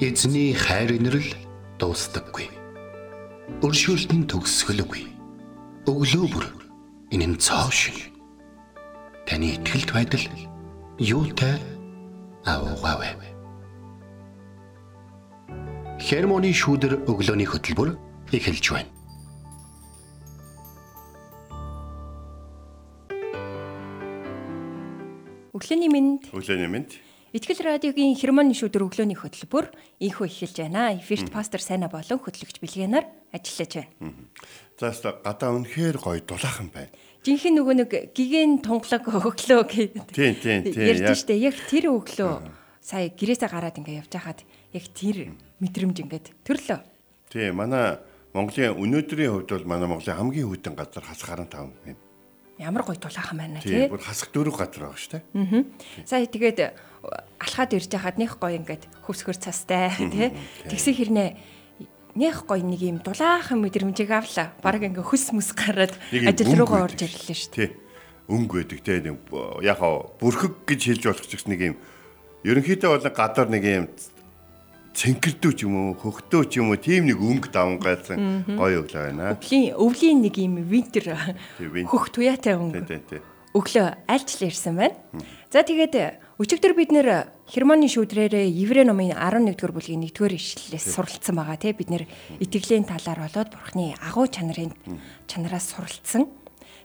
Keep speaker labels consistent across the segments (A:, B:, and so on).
A: Эзний хайр инрэл дуустдаггүй. Өршөөлт нь төгсгөлгүй. Өглөө бүр энэ нь цоо шин. Таны ихтгэлт байдал юутай аавгаавэ. Хермоны шүүдэр өглөөний хөтөлбөр эхэлж байна.
B: Өглөөний мэнд
C: Өглөөний мэнд.
B: Итгэл радиогийн хермоны шүдэр өглөөний хөтөлбөр инхөө эхэлж байна. Эфирт пастор Сайна болон хөтлөгч Билгэнаар ажиллаж байна.
C: За өстө гадаа үнэхээр гоё дулаахан байна.
B: Жинхэнэ нөгөө нэг гигэн тунгалаг өглөө гэдэг.
C: Тийм, тийм, тийм.
B: Ярьж штэ яг тэр өглөө сая гэрээсээ гараад ингээ явж хахад яг тэр мэдрэмж ингээд төрлөө.
C: Тийм манай Монголын өнөөдрийн хувьд бол манай Монголын хамгийн хүйтэн газар хас харан тав юм.
B: Ямар гоё тулаахан байна тий.
C: бүр хасах дөрөв газар байгаа шүү дээ.
B: Сая тэгээд алхаад ирж хахад нэх гоё ингээд хөвсгөр цастай тий. Тэгсэн хэрнээ нэх гоё нэг юм дулаахан мэдрэмжийг авлаа. Бараг ингээ хөс мэс гараад ажил руугаа орж ирлээ шүү.
C: Тий. Өнгө байдаг те яг хаа бүрхэг гэж хэлж болох ч гэсэн нэг юм ерөнхийдөө бол гадар нэг юм цэнкэрдүү ч юм уу хөхтөө ч юм уу тийм нэг өнгө давангайсан гоё өглөө байна.
B: Өвлийн өвлийн нэг юм винтер хөх туяатай өнгө. Өглөө альчлал ирсэн байна. За тэгээд өчигдөр бид нэр Хермоны шүүдрээрээ Еврей номын 11-р бүлгийн 1-р ишлэлээс суралцсан байгаа тий. Бид нэр итгэлийн талаар болоод Бурхны агуу чанарын чанараас суралцсан.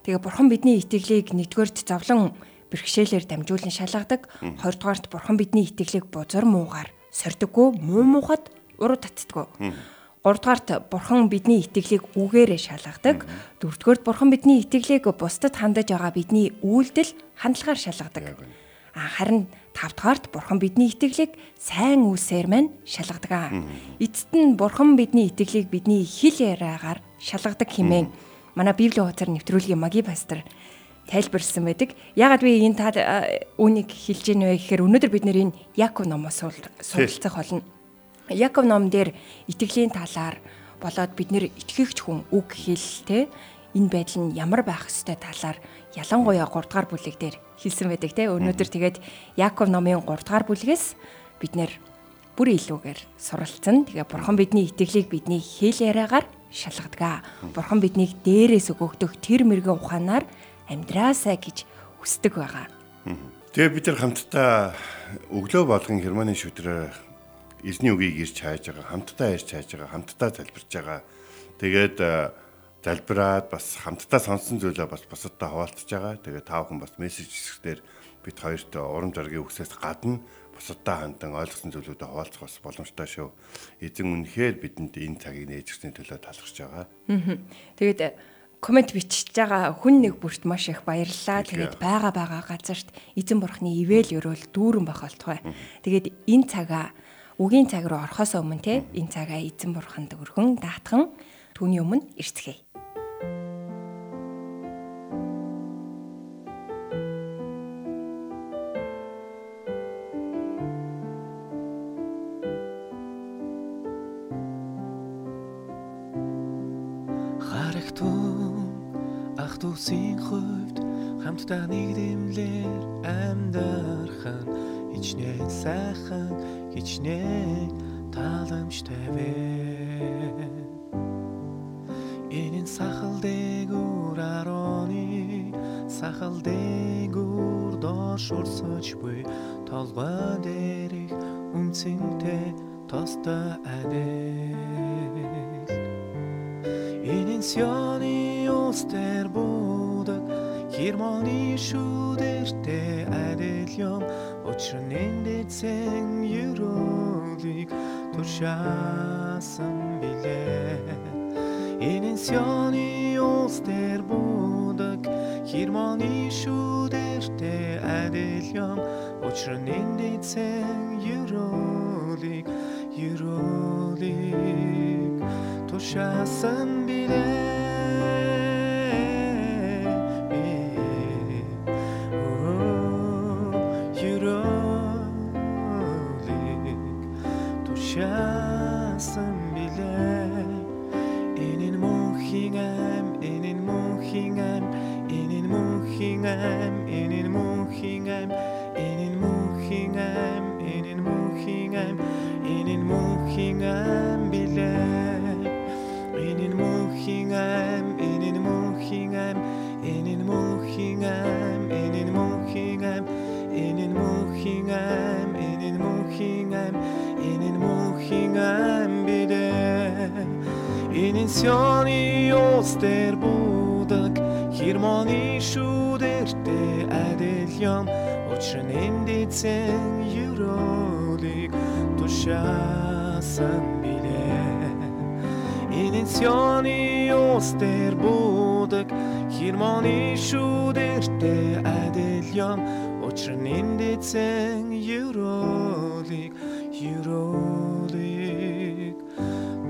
B: Тэгээ Бурхан бидний итгэлийг 1-р зовлон бэрхшээлээр дамжуулан шалгадаг. 2-дугаарт Бурхан бидний итгэлийг бузар муугаар сордөггүй, муу мухад уруу татдаггүй. Гуравдугаарт бурхан бидний итгэлийг үгээрээ шалгадаг. Дөрөвдүгээрт бурхан бидний итгэлийг бусдад хандаж байгаа бидний үйлдэл хандлагаар шалгадаг. Харин тавдугаарт бурхан бидний итгэлийг сайн үйлсээр мань шалгадаг. Эцэст нь бурхан бидний итгэлийг бидний хэл яриагаар шалгадаг хэмээн манай библийн хуудасаар нэвтрүүлгийн маги пастор тайлбарлсан байдаг. Ягаад би энэ та үүнийг хэлж ийн вэ гэхээр өнөөдөр бид нэр энэ Яков номоос суралцах болно. Яков ном дээр итгэлийн талаар болоод бид нэр итгэгч хүн үг хэл те энэ байдал нь ямар байх ёстой талаар ялангуяа 3 дугаар бүлэг дээр хэлсэн байдаг те өнөөдөр тэгээд Яков номын 3 дугаар бүлгээс бид нэр бүр илүүгээр суралцсан. Тэгээ бурхан бидний итгэлийг бидний хэл яриагаар шалгадаг. Бурхан биднийг дээрээс өгөгдөх тэр мэрэгэн ухаанаар амьдраасаа гэж хүсдэг байгаа.
C: Тэгээ бид нар хамтдаа өглөө болгон Германы шүдрээр эзний үгийг ирж хайж байгаа, хамтдаа ирж хайж байгаа, хамтдаа залбирж байгаа. Тэгээд э, залбираад бас хамтдаа сонсон зүйлээ бас бусадтай хуваалцж байгаа. Тэгээд та бүхэн бас мессеж хэсгээр бид хоёрт урам зоригийн үгсээс гадна бусадтай хандан ойлгосон зүйлүүдэд хуваалцах бас боломжтой шүү. Эзэн үнэхээр бидэнд энэ цагийг нээж өгсөний төлөө талархж байгаа.
B: Тэгээд э, комент бичиж байгаа хүн нэг бүрт маш их баярлалаа. Тэгээд байгаа байгаа газарт эзэн бурхны ивэл өрөөл дүүрэн байх болтугай. Тэгээд энэ цагаа үгийн цаг руу орохоос өмнө те энэ цагаа эзэн бурханд өргөн даатхан түүний өмнө ирцгээе.
D: Хамтдаа нэгдэмлэр амьдарх нь хичнээн сайхан хичнээн тааламжтай вэ? Энэ сахал дээгүүр ароны сахал дээгүүр доош урсаж буй толгой дээрх үнцэнтэй тостой адил Энэ сёны устер будаг Хермоны шүүдэртэй адил юм. Учир нь дэцэн юролыг тушаасан билээ. Энэ сёны устер будаг Хермоны шүүдэртэй адил юм. Учир нь дэцэн юролыг Uçasın bile Enin muhingem, enin muhingem Enin muhingem, enin muhingem Enin muhingem, enin muhingem Enin muhingem bile Enin muhingem, enin muhingem Enin muhingem, enin muhingem Enin muhingem энэ сёны ёстер будаг хермоны шүүдэртэ адил юм учир нь энд эцэн юролыг тушаасан билээ энэ сёны ёстер будаг хермоны шүүдэртэ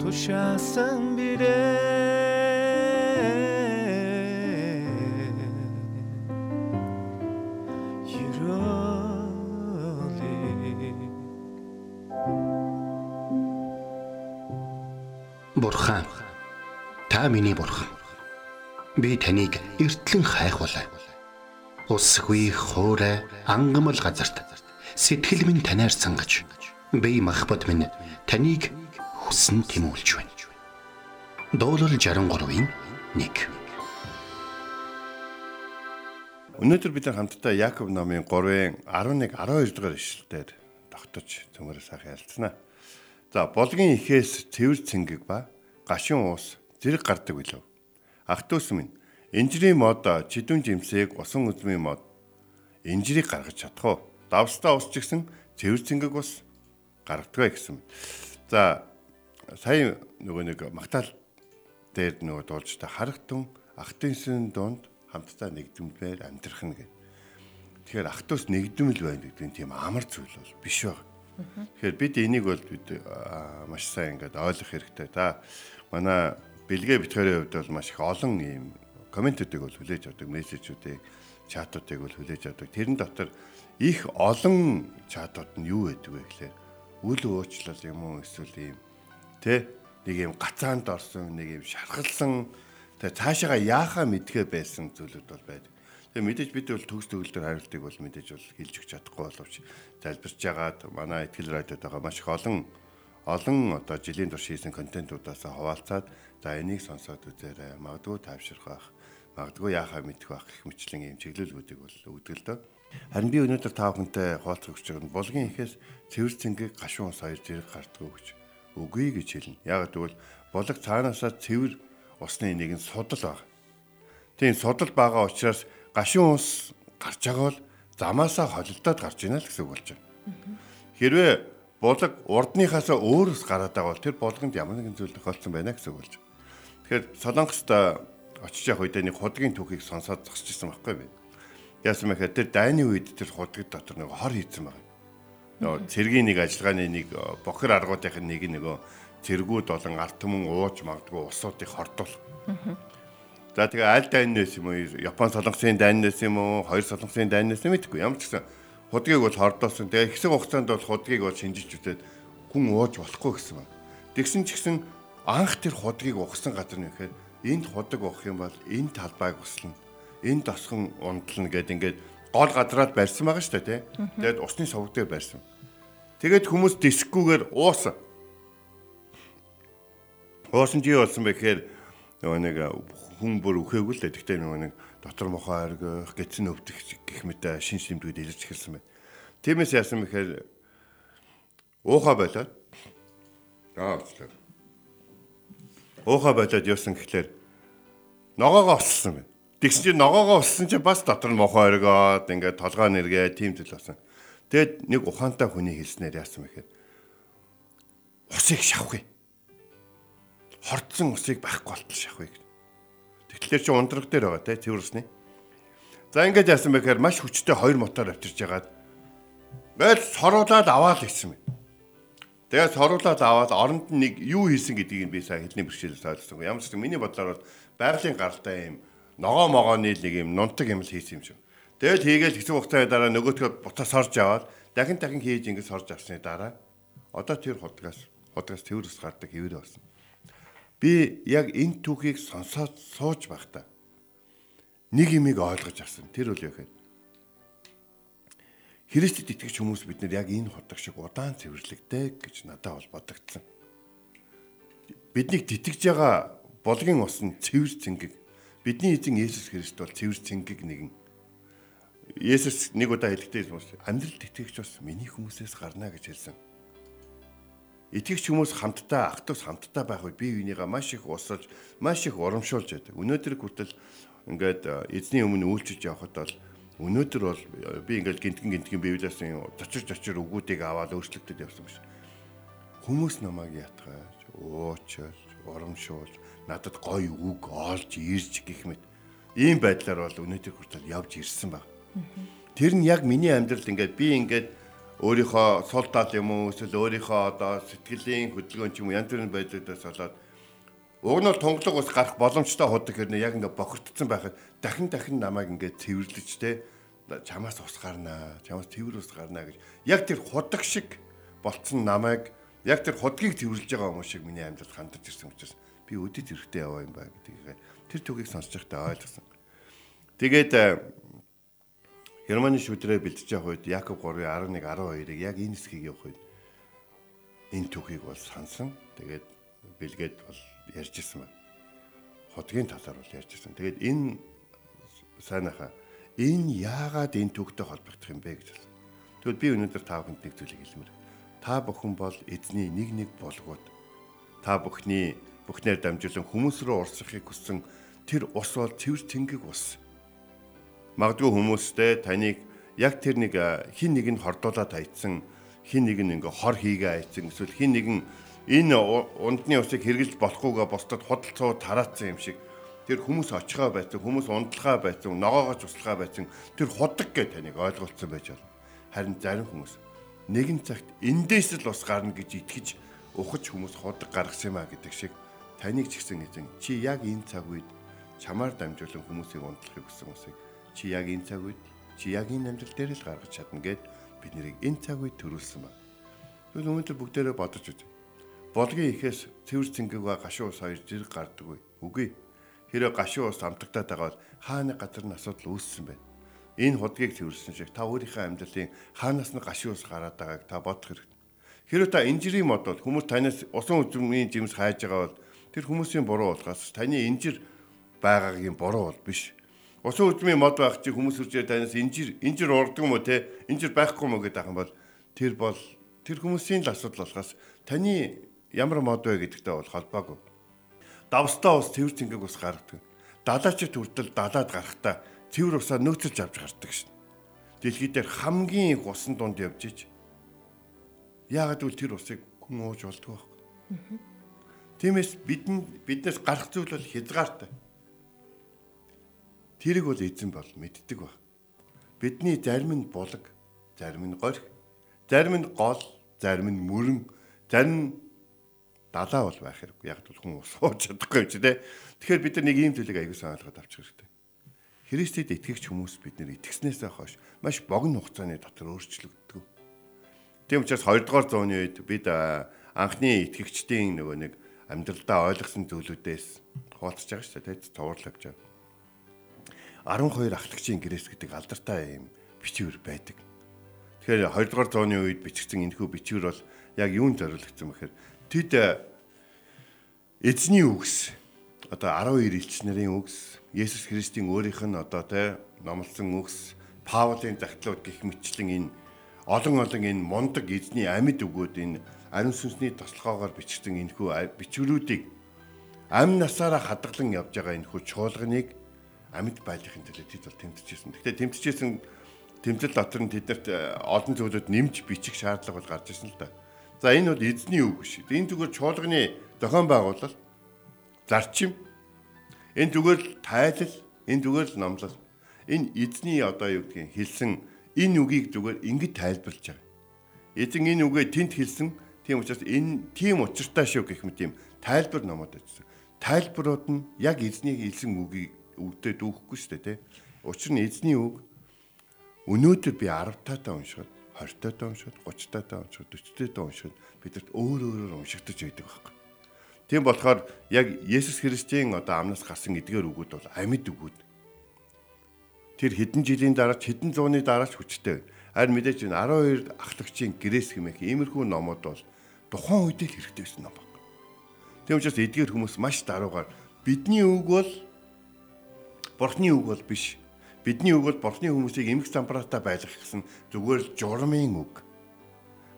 D: тушаасан билээ юролыг
A: Бурхан та миний бурхан. Би таныг эртлэн хайхвалаа. Усгүй хоорой ангамл газарт сэтгэл минь танаар сангаж би махбат минь таныг хүсн тимүүлж байна. Дуулал 63-ийн 1
C: Өнөөдөр бид нар хамтдаа Яаков номын 3-ын 11 12 дугаар ишлэлээр тогтож цөмөр сайхан ялцсанаа. За болгын ихээс цэвэр цэнгэг ба гашуун уус зэрэг гардаг билүү. Ах トゥ ус минь инжирийн мод чидүн жимсээг усан үзмийн мод инжирийг гаргаж чадах уу? Давстаа ус ч гэсэн цэвэр цэнгэг ус гаргадаг гэсэн. За сая нөгөө нэг магтаал дээр нөгөө дуулжтай харагтун ахтынсын донд хамтдаа нэгдэмээр амьдрах нь гэдэг. Тэгэхээр ахтус нэгдэмэл байна гэдэг нь тийм амар зүйл бол биш байна. Тэгэхээр бид энийг бол бид маш сайн ингээд ойлгох хэрэгтэй. Та манай бэлгээ битгээрийн хувьд бол маш их олон ийм комментүүдийг бол хүлээж авдаг, мессежүүдийг, чатуудыг бол хүлээж авдаг. Тэрэн дотор их олон чатууд нь юу гэдэг вэ гэхээр үл уучлал юм уу эсвэл ийм тэ нэг юм гацаанд орсон, нэг юм шархалсан тэ цаашаага яахаа мэдхээ байсан зүйлүүд бол байдаг. Тэгээ мэдээж бид бол төгс төгөлдөр хариултыг бол мэдээж бол хэлж өгч чадахгүй боловч залбирч ягаад манай ихтгэл радиод байгаа маш их олон олон одоо жилийн турш хийсэн контентуудаас хуваалцаад за энийг сонсоод үзээрэй. Магадгүй тайвшрах байх. Магадгүй яахаа мэдэх байх гэх мэтлэн ийм чиглүүлгүүдийг бол өгдөг л дөө. Харин би өнөөдөр та бүхэнтэй хуваалцах гэж байгаа нь булгийн ихээс цэвэр цэнгийг гашуун ус хоёр зэрэг гарддаг гэж үгүй гэж хэлнэ. Яг тэгвэл булаг цаанаасаа цэвэр усны нэгэн судал баг. Тийм судал байгаа учраас гашуун ус гарч байгаа бол замаасаа холилдоод гарч ийна л гэсэн үг болж байна. Хэрвээ булаг урдныхаас өөрөөс гараад байгаа бол тэр булганд ямар нэгэн зүйл тохиолдсон байна гэсэн үг болж. Тэгэхээр Солонгост очиж явах үедээ нэг худгийн түүхийг сонсоод зогсож ирсэн байхгүй би. Яасан мэхээр тэр дайны үед тэр худгад дотор нэг хор хийцэн байна. Цэргийн нэг ажиллагааны нэг бохир аргуудын нэг нөгөө цэргүүд болон арт түмэн ууж магадгүй усуудыг хордуулах. За тэгээ аль дайнаас юм уу? Япон солонгосын дайнаас юм уу? Хоёр солонгосын дайнаас юм мэдгүй. Ямар ч гэсэн худгийг бол хордоосон. Тэгээ хэсэг хугацаанд бол худгийг бол шинжиж үтээд хүн ууж болохгүй гэсэн байна. Тэгсэн ч гэсэн анх тэр худгийг ухсан газар нь ихээр энд худаг уух юм бол энэ талбайг услана. Энэ тосгон ундлна гэд ингээд гол газраад барьсан байгаа шүү дээ тий. Тэгээд усны совг дээр барьсан. Тэгээд хүмүүс дискгүйгээр уусан. Уусан чи юу болсон бэ гэхээр нөгөө нэг хүн бүр үхээгүй л дээ. Тэгтээ нөгөө нэг дотор мохоо аргих, гэцэн өвдөх гэх мэт шин шимтгүүд илэрч эхэлсэн байна. Тиймээс яасан бэхээр уухаа болоод аа. Уухаа болоод явсан гэхлээр ногоогоо олсон байна. Тэгсэн чинь ногоогоо олсон чинь бас дотор нь мохоо аргиод ингээд толгой нэргээ тийм зүйл болсон. Тэгэд нэг ухаантай хүний хэлснээр яасан бэхээр усыг шавхъя. Хордсон усыг байхгүй болтол шавхъя гэж. Тэгэхээр чи ундраг дээр байгаа те цэвэрсний. За ингээд яасан бэхээр маш хүчтэй хоёр мотор авчирж ягаад байл соруулаад аваад ирсэн байна. Тэгээд соруулаад аваад оронд нэг юу хийсэн гэдгийг би сая хэлний бэрхшээлээс ойлгосон. Ямар ч юм миний бодлоор бол байгалийн гаралтай юм ногоо могооны нэг юм нунтаг юм л хийсэн юм шиг. Тэгэл хийгээл хэсэг хугацааны дараа нөгөөдгөө бутаа сорж аваад дахин дахин хийж ингэж сорж авсны дараа одоо тэр худгаас худгаас тэрс гардаг хэвээр болсон. Би яг энэ түүхийг сонсоод сууж байхдаа нэг юмыг ойлгож авсан. Тэр үл яхад Христэд итгэж хүмүүс бид нар яг энэ худаг шиг удаан цэвэрлэгтэй гэж надад бол бодогдсон. Биднийг тэтгэж байгаа болгын ус нь цэвэр цэнгэг Бидний эзэн Есүс Христ бол цэвэр цэнгэг нэгэн Есүс нэг удаа хэлдэг юм шиг амьдралд итгэгч бас миний хүмүүсээс гарна гэж хэлсэн. Итгэгч хүмүүс хамтдаа ах トゥ ус хамтдаа байх үед бие бинийгаа маш их усалж, маш их урамшуулж байдаг. Өнөөдөр хүртэл ингээд эзний өмнө үйлчилж явхад бол өнөөдөр бол би ингээд гинтгэн гинтгэн библиас зочир зочир өгүүдийг аваад өөрчлөгдөд явсан биш. Хүмүүс намайг ятгаж, уучилж, урамшуулж, надад гоё үг олж ирж гэх мэт. Ийм байдлаар бол өнөөдөр хүртэл явж ирсэн байна Тэр нь яг миний амьдралд ингээд би ингээд өөрийнхөө сул тал юм уу эсвэл өөрийнхөө одоо сэтгэлийн хөдөлгөөн ч юм уу янз бүрийн байдлаас болоод уг нь бол тунгалаг ус гарах боломжтой худаг хэрнээ яг ингээд бохирдсон байхад дахин дахин намайг ингээд цэвэрлэж те чамаас ус гарнаа чамаас цэвэр ус гарнаа гэж. Яг тэр худаг шиг болцсон намайг яг тэр худгийг цэвэрлж байгаа хүмүүс шиг миний амьдралд хандаж ирсэн учраас би өдөд хэрэгтэй яваа юм ба гэдгийг тэр түгийг сонсож байхдаа ойлгосон. Тэгээд Германы шүдрээ бэлтэж явах үед Якоб 3:11 12-ыг яг энэ хэсгийг явах үед энэ түүхийг бол сансан. Тэгээд бэлгээд бол ярьж ирсэн байна. Хотгийн талаар бол ярьж ирсэн. Тэгээд энэ сайнахаа энэ яагаад энэ түүхтэй холбогдох юм бэ гэж. Тэгвэл би өнөөдөр та бүхэнд нэг зүйлийг хэлмээр. Та бүхэн бол эзний нэг нэг болгоод та бүхний бүхнээр дамжуулан хүмүүс рүү орсохыг хүссэн тэр ус бол цэвэр тэнгиг ус. Магадгүй хүмүүстэй таныг яг тэр нэг хин нэг нь хордуулаад хайцсан хин нэг нь ингээ хор хийгээ хайцсан эсвэл хин нэг нь энэ ундны усыг хэрглэж болохгүйгээ бусдад худалцуу тараацсан юм шиг тэр хүмүүс очихоо байсан хүмүүс ундлахаа байсан ногоогооч услахаа байсан тэр худаг гэж таныг ойлголцсон байж болно. Харин зарим хүмүүс нэгэн цагт эндээс л ус гарна гэж итгэж ухаж хүмүүс худаг гаргасан юм а гэдэг шиг таныг ч гэсэн эзэн чи яг энэ цаг үед чамаар дамжуулан хүмүүсийг ундлахыг хүссэн усыг чи яг энэ цаг үед чи яг энэ амьдрал дээр л гаргаж чадна гэд бид нарыг энэ цаг үед төрүүлсэн ба. Тэгвэл өнөөдөр бүгдээрээ бодож үз. Болгын ихээс цэвэр цэнгэг ба гашуун ус хоёр зэрэг гардаггүй. Үгүй. Хэрэв гашуун ус амтагтаад байгаа бол хааны газар нь асуудал үүссэн байна. Энэ худгийг цэвэрсэн шиг та өөрийнхөө амьдралын хаанаас нь гашуун ус гараад байгааг та бодох хэрэгтэй. Хэрэв та инжирийн мод бол хүмүүс танаас усан үзмийн жимс хайж байгаа бол тэр хүмүүсийн буруу болохоос таны инжир байгаагийн буруу бол биш Усан үзмийн мод байх чи хүмүүс үржээ танаас инжир инжир урддаг юм уу те инжир байхгүй юм уу гэдэг юм бол тэр бол тэр хүмүүсийн л асуудал болохоос таны ямар мод вэ гэдэгтэй бол холбоогүй. Давстаа ус цэвэр цэнгэг ус гаргадаг. Далаачд хүртэл далаад гарахтаа цэвэр усаа нөөцөлж авч гардаг шин. Дэлхий дээр хамгийн их усан дунд явж иж. Яагаад гэвэл тэр усыг хүн ууж болдгоо байхгүй. Тиймээс бидэнд биднээс гарах зүйл бол хязгаартай. Тэрийг бол эзэн бол мэддэг ба. Бидний зарим нь булаг, зарим нь горх, зарим нь гол, зарим нь мөрөн, зарим далаа бол байх хэрэггүй. Яг бол хүн ус ууж чадахгүй чи тэ. Тэгэхээр бид нар нэг ийм зүйлийг аягуулсан ойлгоод авчих хэрэгтэй. Христэд итгэгч хүмүүс бид нар итгэснээсээ хойш маш богино хугацааны дотор өөрчлөгддөг. Тийм учраас 2 дугаар зууны үед бид анхны итгэгчдийн нөгөө нэг амьдралдаа ойлгосон зүйлүүдээс хуваалцж байгаа шүү дээ. Цовруулж авч байгаа. 12 ахлагчийн гэрээс гэдэг алдартай юм бичвэр байдаг. Тэгэхээр 2 дугаар зууны үед бичигдсэн энэхүү бичвэр бол яг юунд зориулагдсан бэхээр тэд э, эзний үгс одоо 12 элч нарын үгс Есүс Христийн өөрийнх нь одоо те номлосон үгс Паулын загтлууд гих мэтчлэн энэ олон олон энэ мундаг эзний амьд үгүүд энэ ариун сүнсний тослогоогоор бичигдсэн энэхүү бичвэрүүдийг амь насаараа хадгалан явж байгаа энэхүү чуулганыг амьд байлгын төлөө тэд бол тэмцэжсэн. Гэхдээ тэмцэжсэн тэмцэл дотор нь тэднэрт э, олон зүйлүүд нэмж бичих шаардлага бол гарч ирсэн л да. За энэ бол эзний үг шүү. Энэ зүгээр чуулганы зохион байгуулалт зарчим энэ зүгээр л тайлал энэ зүгээр л номлол энэ эзний одоо юу гэдгийг хэлсэн энэ үгийг зүгээр ингэж тайлбарлаж байгаа. Эзэн энэ үгээ тент хэлсэн тийм учраас энэ тийм учиртай шүү гэх мэт юм тайлбар номод ажилласан. Тайлбарууд нь яг эзний хэлсэн үгийг өвдөд дүүхгүй шүү дээ тий. Учир нь эзний үг өнөөдөр би 10 таатаа уншихад 20 таатаа уншихад 30 таатаа уншихад 40 таатаа уншихад бидэрт өөр өөрөөр уншигдаж байдаг байхгүй. Тийм болохоор яг Есүс Христийн одоо амнаас гарсан эдгээр үгүүд бол амьд үгүүд. Тэр хэдэн жилийн дараа хэдэн зууны дараач хүчтэй. Харин мэдээж энэ 12 ахлагчийн гэрээс хэмээх иймэрхүү номууд бол тухайн үед л хэрэгтэй байсан ном байна. Тийм учраас эдгээр хүмүүс маш даруугаар бидний үг бол Бурхны үг бол биш. Бидний үг бол бурхны хүмүүсийг эмх замбраатаа байлгах гэсэн зүгээр л журмын үг.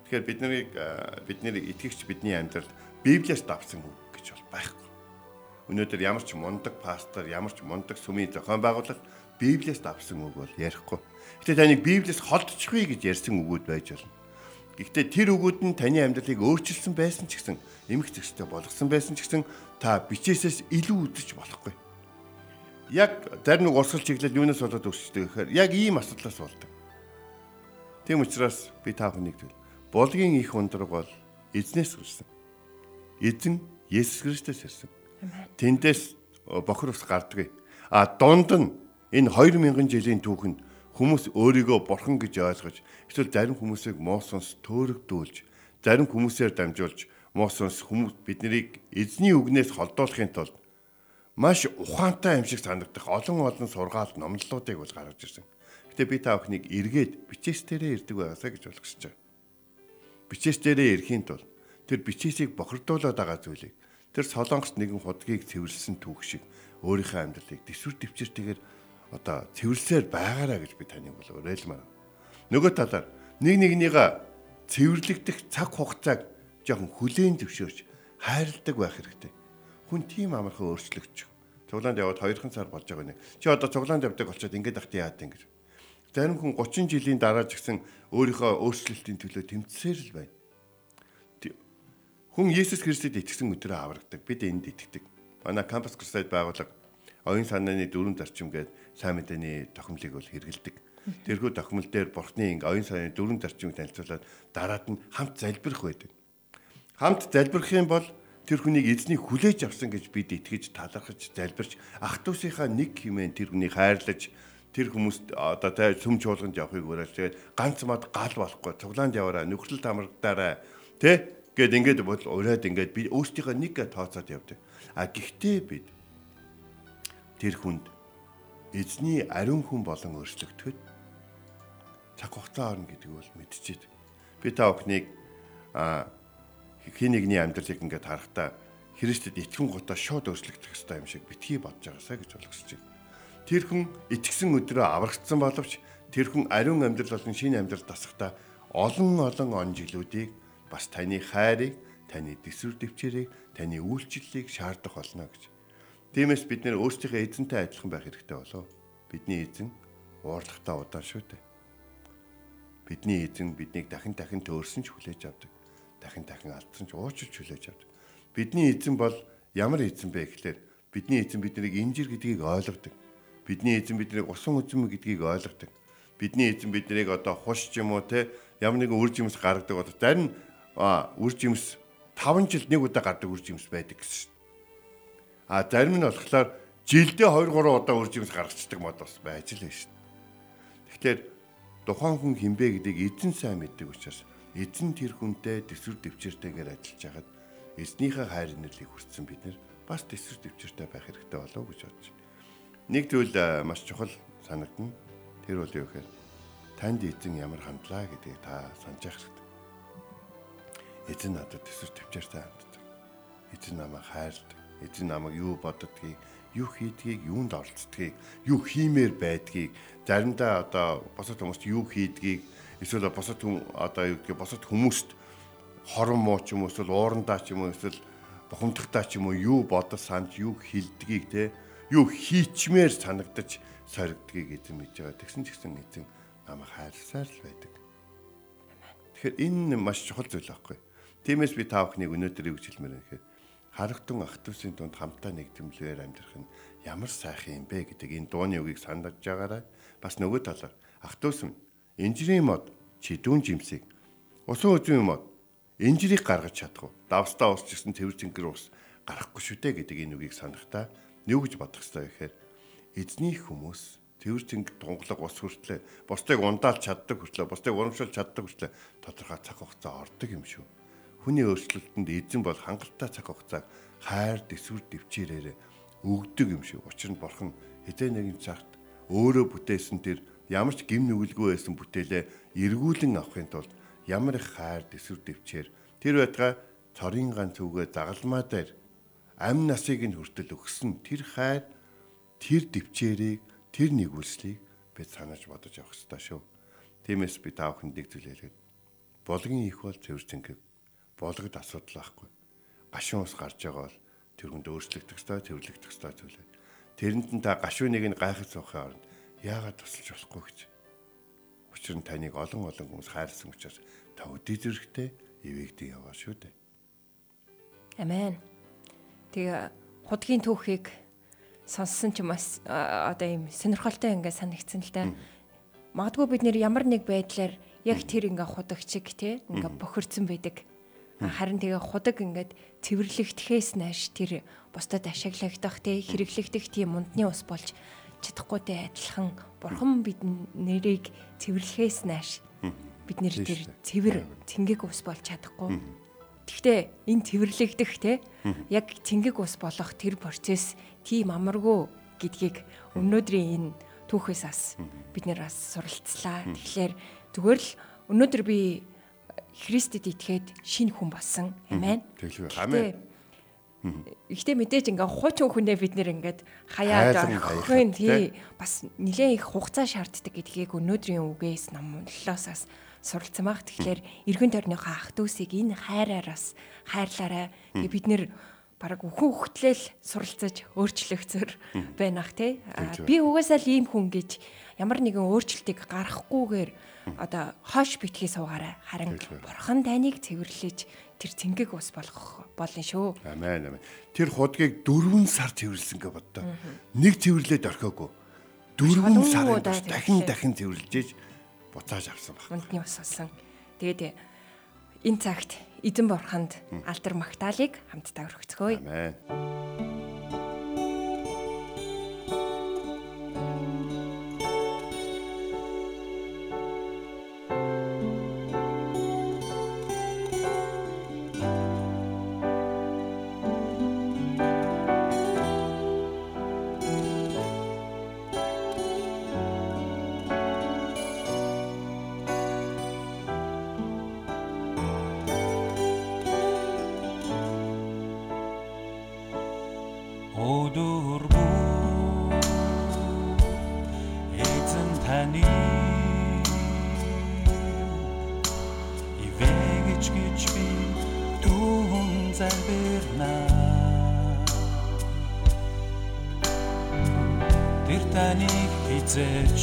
C: Тэгэхээр бид нарыг бидний итгэгч бидний амьдралд Библиэс давсан үг гэж бол байхгүй. Өнөөдөр ямар ч мундаг пастор, ямар ч мундаг сүмийн зохион байгуулалт Библиэс давсан үг бол ярихгүй. Гэтэ таныг Библиэс холдчихвээ гэж ярьсан үгүүд байж болно. Гэхдээ тэр үгүүд нь таны амьдралыг өөрчилсөн байсан ч гэсэн эмх зэгстэй болгосон байсан ч гэсэн та бичээсээс илүү үдэж болохгүй яг зарим нэг урсгал чиглэл юунаас болоод өсчтэй гэхээр яг ийм асуудлаас болдог. Тийм учраас би та бүхнийг тэл булгийн их ундраг бол эзнээс үрсэн. Эзэн Есүс Христос ирсэн. Тэндээс бохор ус гарддаг. А дунд нь энэ 2000 жилийн түүхэнд хүмүүс өөрийгөө бурхан гэж ойлгож эсвэл зарим хүмүүсийг муу сонс төөрөгдүүлж зарим хүмүүсээр дамжуулж муу сонс хүмүүс биднийг эзний үгнээс холдуулахын тулд маш ухаантай юм шиг санагдах олон олон сургаал номлолуудыг бол гаргаж ирсэн. Гэтэ би та бүхнийг эргээд бичээс дээрээ ирдэг байгаасаа гэж болгосож байгаа. Бичээс дээрээ ирэхийн тулд тэр бичээсийг бохирдуулаад байгаа зүйлийг тэр солонгос нэгэн худгийг цэвэрлсэн түүх шиг өөрийнхөө амьдралыг төсвөр төвчөртэйгээр одоо цэвэрлсээр байгаараа гэж би таныг бол уриалмаар. Нөгөө талаар нэг нэгнийгээ цэвэрлэгдэх цаг хугацааг жоохон хүлээн зөвшөөрч хайрладаг байх хэрэгтэй. Хүн тийм амархан өөрчлөгдөж. Цуглаанд яваад 2хан сар болж байгаа нэг. Чи одоо цуглаанд явдаг болчиход ингэж ахт яад ингэж. Зарим хүн 30 жилийн дараа ч гэсэн өөрийнхөө өөрчлөлтийн төлөө тэмцсээр л байна. Хүн Есүс Христэд итгэсэн өдрөө аврагдаг. Бид энд итгэдэг. Манай кампус крусад байгууллага оюун санааны дөрвөн зарчим гээд сайн мэдээний тохиомлыг бол хэрэгэлдэг. Тэрхүү тохиомл дээр бурхны инг оюун санааны дөрвөн зарчмыг танилцуулаад дараад нь хамт залбирах байдаг. Хамт залбирах юм бол тэр хүнийг эзний хүлээж авсан гэж бид итгэж талархаж залбирч ах トゥ усийнхаа нэг хэмээн тэр хүнийг хайрлаж тэр хүмүүст одоо тай сүм чуулганд явахыг уриалж тэгээд ганц мад гал болохгүй цуглаанд яваараа нөхрөл тамрагдаараа тэ гэд ингээд бол ураад ингээд би өөрсдийнхөө нэг тооцоод явдаг. А гэхдээ бид тэр хүнд эзний ариун хүн болон өөрчлөгдөхөд цаг хугацаа орно гэдгийг бол мэдчихэд би та бүхнийг хин нэгний амьдралыг ингээд харахтаа Христэд итгэн гутаа шууд өөрчлөгдөх ёстой юм шиг битгий бодож байгаасаа гэж ойлгосож байна. Тэр хүн итгэсэн өдрөө аврагдсан боловч тэр хүн ариун амьдрал болон шинэ амьдрал дасахдаа олон олон он жилүүдийг бас таны хайрыг, таны дэсвэр дэвчээрийг, таны үйлчлэлийг шаардах болно гэж. Тиймээс бид нэр өөрсдийнхөө эзэнтэй адилхан байх хэрэгтэй болов. Бидний эзэн уурлахтаа удаан шүү дээ. Бидний эзэн биднийг дахин дахин төөрсөн ч хүлээж авдаг дахин дахин алдсан ч уучлж хүлээж авдаг. Бидний эзэн бол ямар эзэн бэ гэхлээр бидний эзэн биднийг инжир гэдгийг ойлгодог. Бидний эзэн биднийг усан үзэм гэдгийг ойлгодог. Бидний эзэн биднийг одоо хуш ч юм уу те ямар нэгэн үр жимс гаргадаг одоо зарим үр жимс 5 жилд нэг удаа гардаг үр жимс байдаг гэсэн шүү. А зарим нь болохоор жилдээ 2 3 удаа үр жимс гаргацдаг мод бас байж л шүү. Тэгэхээр тухайн хүн хинбэ гэдгийг эзэн сайн мэддэг учраас эзэн тэр хүнтэй төсвөр дэвчээртэйгээр ажиллаж хагаад эзнийхээ хайр нэрлийг хүртсэн бид нэр бас төсвөр дэвчээртэй байх хэрэгтэй болов уу гэж бодож байна. Нэг зүйл маш чухал санагдана. Тэр бол юу гэхээр танд эзэн ямар хандлаа гэдгийг та санаж явах хэрэгтэй. Эзэн надад төсвөр дэвчээртэй ханддаг. Эзэн намайг хайрладаг. Эзэн намайг юу боддгийг, юу хийдгийг, юунд оролцдгийг, юу хиймээр байдгийг, заримдаа одоо босод хүмүүст юу хийдгийг эсвэл босод одоо юу гэх босод хүмүүст хорон муу ч юм уу эсвэл уурандаа ч юм уу эсвэл бухимдахтаа ч юм уу юу бодож санаж юу хилдгийг те юу хийчмээр санагдаж соригдгийг эзэн мэдж байгаа. Тэгсэн ч гэсэн эзэн намайг хайрласаар л байдаг. Тэгэхээр энэ маш чухал зүйл байхгүй. Тиймээс би та бүхнийг өнөөдөр юу гэж хэлмээр юм гэхээр харагтун ах トゥ усын дунд хамтаа нэгдэмлэгээр амьдрах нь ямар сайхан юм бэ гэдэг энэ дууны үгийг санаж байгаарай. Бас нөгөө талаар ах トゥ усын инжирийн мод чидүүн жимсийг усан үзэн мод инжирийг гаргаж чадах уу? Давстаа усч гэсэн цэвэр цэнгэр ус гарахгүй шүү дээ гэдэг энэ үгийг санахтаа юу гэж бодох ёстой гэхээр эзний хүмүүс цэвэр цэнг тунгалаг ус хүртлээ бусдыг ундаалж чаддаг хүртлээ бусдыг урамшуулж чаддаг хүртлээ тодорхой цаг хугацаа ордог юм шүү. Хүний өөрчлөлтөнд эзэн бол хангалттай цаг хугацааг хайр дэсвэр дэвчээрээр өгдөг юм шүү. Учир нь бурхан хэдэн нэгэн цагт өөрөө бүтээсэн тэр ямар ч гим нүгэлгүй байсан бүтээлээ эргүүлэн авахын тулд ямар их хайр дэсвэр дэвчээр тэр байтга цорын ганц үгээ загалмаа дээр амь насыг нь хүртэл өгсөн тэр хайр тэр дэвчээрийг тэр нэгүслийг бид санаж бодож явах хэрэгтэй шүү. Тиймээс би та бүхэнд нэг зүйл хэлгээд болгон их бол цэвэр зингээ болгод асуудал байхгүй. Гашуун ус гарч байгаа бол тэр хүнд өөрчлөгдөх ёстой, цэвэрлэгдэх ёстой зүйлээ. Тэрэнд нь та гашууныг нь гайхаж сухын оронд яагаад тусалж болохгүй гэж. Учир нь таныг олон олон хүмүүс хайрлсан учраас та өдөө зэрэгтэй ивэгдэг яваа шүү дээ.
B: Амен. Тэгээ худгийн түүхийг сонссон ч бас одоо ийм сонирхолтой ингээд санагдсан л да. Магадгүй бид нэр ямар нэг байдлаар яг тэр ингээ худагчиг те ингээ бохирдсан байдаг. Харин тэгээ худаг ингээд цэвэрлэгдэхээс нааш тэр бусдад ашиглагдах те хэрэглэгдэх тийм мундны ус болж чадахгүйтэй адилхан бурхан бид нэрийг цэвэрлэхээс нааш бид нэр тэр цэвэр цэнгэг ус болж чадахгүй. Гэхдээ энэ цэвэрлэгдэх те яг цэнгэг ус болох тэр процесс тийм амаргүй гэдгийг өнөөдрийн энэ түүхээс бас бид нэр бас суралцлаа. Тэгэхээр зүгээр л өнөөдөр би Христэд итгээд шинэ хүн болсон. Амен.
C: Тэгэлгүй. Амен.
B: Гэхдээ мэдээж ингээ хуучин хүнээ бид нэр ингээд хаяад орхин тий бас нэлээд их хугацаа шаарддаг гэдгийг өнөөдрийн үгээс номлолоосаас суралцсан баг. Тэгэхээр эргэн тойрныхоо ах дүүсийг энэ хайраараас хайрлаарай. Тэгээ бид нэр бараг үхэн хөхтлэл суралцаж өөрчлөгцөр байна ах тий. Би угаасаа л ийм хүн гэж ямар нэгэн өөрчлөлтийг гаргахгүйгээр одоо хоош битгий суугаарай. Харин бурхан таныг цэвэрлэж тэр цэнгэг ус болгох болно шүү.
C: Амен амен. Тэр худгийг 4 сар цэвэрлсэн гэж боддоо. Нэг цэвэрлээд орхиогүй. 4 сар дахин дахин цэвэрлжээж буцааж авсан баг.
B: Мундны ус болсон. Тэгээд энэ цагт эзэн бурханд алдар магтаалык хамтдаа өргөцгөөе.
C: Амен.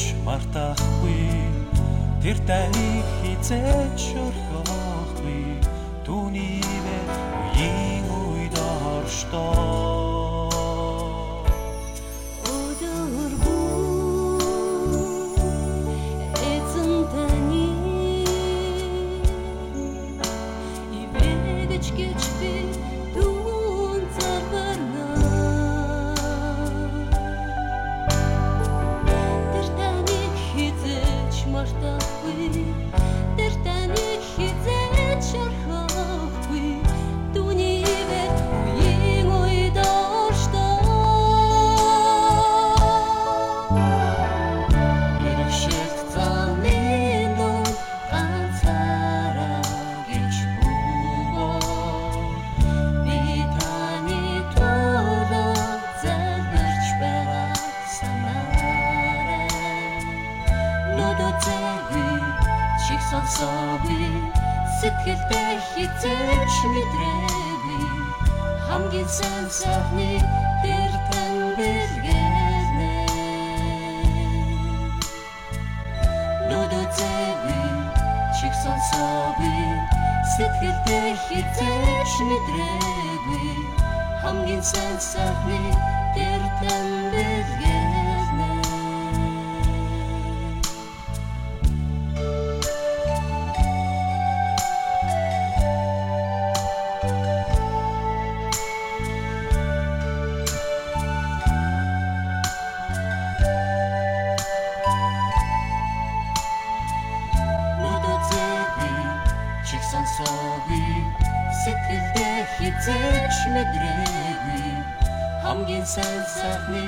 D: Хизээч мартахгүй Тэр таныг хизээч орхихгүй Түүний вэр үеийн үед орштоо
E: чих сонсоогүй сэтгэлдээ хизээч мэдрээгүй хамгийн сайн сайхны тэр тань бэлгэнэ Нүдтэйгүй чих сонсоогүй сэтгэлдээ хизээч мэдрээгүй хамгийн сайн сайхны тэр тань бэлгэнэ хамгийн сайн сайхны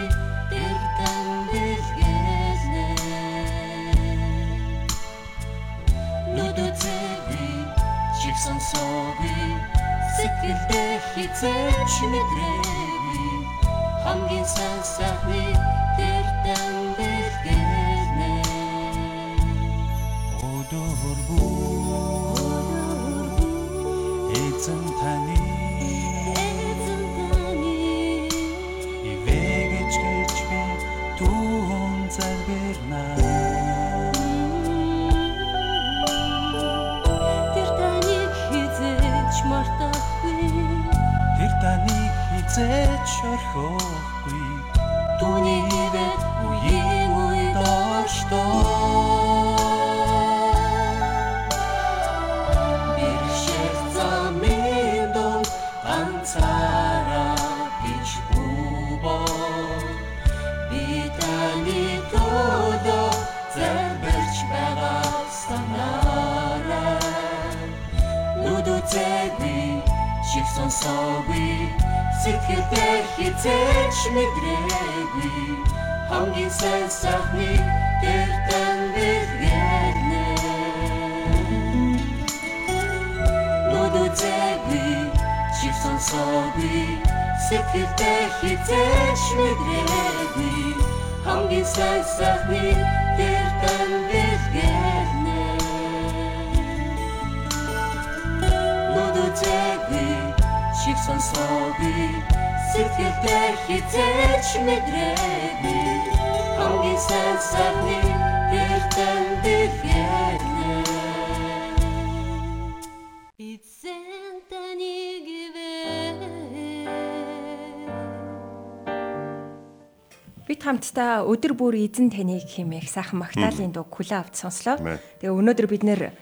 E: тэр тань бэлгэнэ Нүдтэйгүй чих сонсоогүй сэтгэлдээ хизээч мэдрээгүй. Хамгийн сайн сайхны ганцаараа бич бубоо Би таны төлөө зэлбэрч байгаа санаарай Нүд үзээгүй шиг сонсоогүй Сэтгэлдээ хизээч мэдрээгүй Хамгийн сайн сайхны гэртэн шиг сонсоогүй Сэтгэлдээ хизээч мэдрээгүй Хамгийн сайн сайхны гэртэн бэргэнэ Нүдүтэгүй шиг сонсоогүй Сэтгэлдээ хизээч мэдрээгүй Хамгийн сайн сайхны
B: Бид хамтдаа өдөр бүр эзэн таныг химээх сайхан магтаалын дуу күлээ авт сонслоо. Тэгээ өнөөдөр бид нэр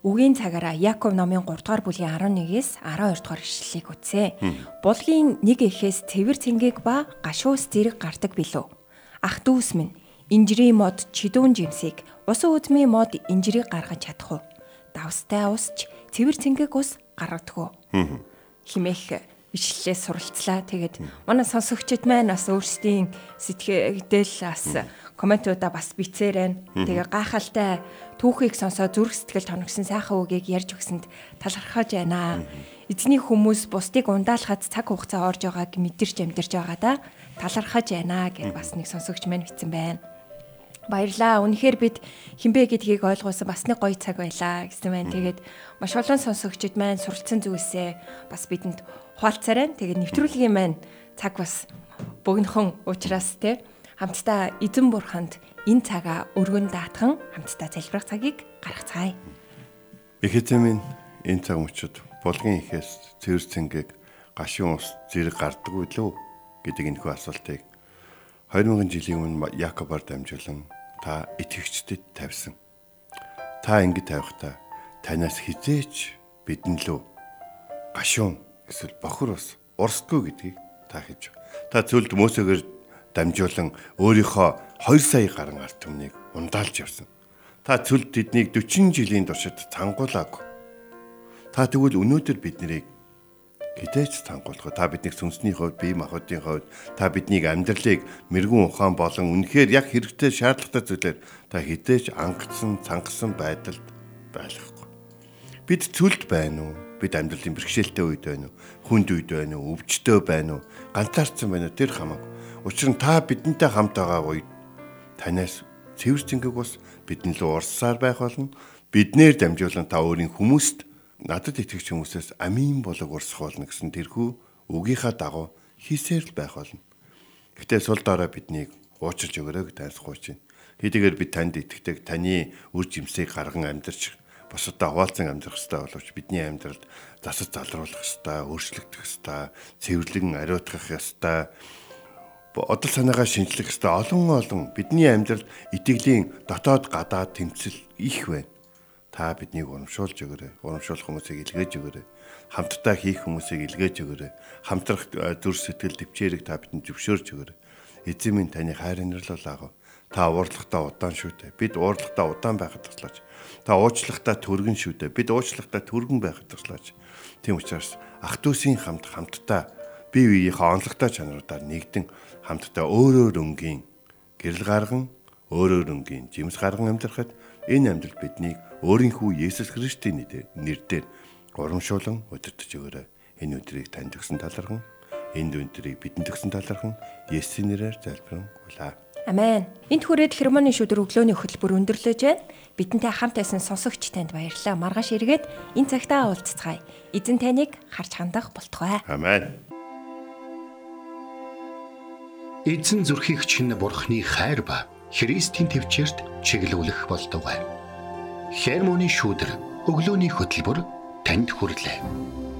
B: үгийн цагаараа Яков номын 3 дугаар бүлгийн 11-ээс 12 дугаар ишлэлийг үзье. Булгийн нэг эхээс цэвэр цэнгийг ба гашуус зэрэг гардаг билүү. Ах дүүс минь инжирийн мод чидүүн жимсийг усан үзмийн мод инжирийг гаргаж чадах уу? Давстай усч цэвэр цэнгэг ус гаргадаг уу? химээх ишлэлээ суралцлаа. Тэгээд манай сонсогчид маань бас өөрсдийн сэтгэл бас комментуудаа бас бицээрэн. Тэгээ гайхалтай түүхийг сонсоод зүрх сэтгэл тоногсон сайхан үгийг ярьж өгсөнд талархаж байна. Эзний хүмүүс бусдыг ундаалахад цаг хугацаа орж байгааг мэдэрч амьдарч байгаа да. Талархаж байна гэж бас нэг сонсогч маань бичсэн байна. Баярлаа. Үнэхээр бид хинбэ гэдгийг ойлгуулсан бас нэг гоё цаг байлаа гэсэн байна. Тэгээд маш олон сонсогчид маань суралцсан зүйлсээ бас бидэнд хуалцаарай. Тэгээд нэвтрүүлгийн маань цаг бас богинохон уучраас те хамтдаа эзэн бурханд энэ цагаа өргөн даатхан хамтдаа залбирах цагийг гаргацгаая.
C: Их эзэмийн энэ цаг мөчид булгын ихээс цэвэр цэнгийг гашуун ус зэрэг гардаггүй лөө гэдэг энэхүү асуултыг 2000 жилийн өмнө Якобор дамжуулан та итгэгчдэд тавьсан. Та ингэ тавихтаа танаас хизээч бидэн лөө гашуун эсвэл бохор ус урсдгүй гэдгийг та хэлж. Та цөлд Мосегээр дамжуулан өөрийнхөө 2 сая гарan ард түмнийг ундаалж явсан. Та цөлд тэднийг 40 жилийн туршид цангуулаагүй. Та тэгвэл өнөөдөр биднийг хідээч цангуулах. Та биднийг сүнсний хувьд, бие махбодын хувьд, та биднийг амьдралыг мэрэгүн ухаан болон үнэхээр яг хэрэгтэй шаардлагатай зүйлээр та хідээч ангацсан, цангасан байдалд байлгахгүй. Бид цөлд байна уу? Бид амьдралын бэрхшээлтэй үед байна уу? Хүнд үед байна уу? Өвчтөө байна уу? Ганцаарцсан байна уу? Тэр хамаагүй. Учир нь та бидэнтэй хамт байгаа үед танаас цэвэр цэнгэг бас бидэн лөө урсаар байх болно. Биднээр дамжуулан та өөрийн хүмүүст надад итгэж хүмүүсээс амийн болог урсах болно гэсэн тэрхүү үгийнхаа дагуу хийсээр л байх болно. Гэтэ сул дорой биднийг уучилж өгөрөө гэж тайлсгууж байна. Хэдийгээр бид танд итгэдэг таны үр жимсийг гарган амьдарч бусадтай хуваалцан амьдрах хэрэгтэй боловч бидний амьдралд засаж залруулах хэрэгтэй, өөрчлөгдөх хэрэгтэй, цэвэрлэн ариутгах хэрэгтэй одол санаагаа шинжлэх хэрэгтэй олон олон бидний амьдралд итгэлийн дотоод гадаад тэмцэл их байна. Та биднийг урамшуулж өгөөрэй. Урамшуулах хүмүүсийг илгээж өгөөрэй. Хамтдаа хийх хүмүүсийг илгээж өгөөрэй. Хамтрах э, зүр сэтгэл төвчээрийг та бидэнд зөвшөөрч өгөөрэй. Эзэн минь таны хайр инэрлэл аав. Та уурлахтаа удаан шүү дээ. Бид уурлахтаа удаан байхад туслаач. Та уучлахтаа түргэн шүү дээ. Бид уучлахтаа түргэн байхад туслаач. Тийм учраас ах дүүсийн хамт хамтдаа бие биеийнхээ онцлогтой чанаруудаар нэгдэн хамтдаа өөрөөр өнгийн гэрэл гарган өөрөөр өнгийн жимс гарган амьдрахад энэ амьдрал биднийг өөрийнхөө Есүс Христийн нэрээр урамшуулан удирдах өгөөрэй. Энэ өдрийг танд өгсөн талархан, энэ өдрийг бидэнд өгсөн талархан Есүсийн нэрээр залбирanгуйлаа.
B: Амен. Энт хүрээд хермоны шүдэр өглөөний хөтөлбөр өндөрлөж байна. Бидэнтэй хамт байсан сонсогч танд баярлалаа. Маргааш эргээд энэ цагтаа уулзцгаая. Эзэн таныг харж хандах болтугай.
C: Амен.
A: Эзэн зүрхийг чинь бурхны хайр ба Христийн төвчөрт чиглүүлэх болтугай. Хермоны шүдэр өглөөний хөтөлбөр танд хүрэлээ.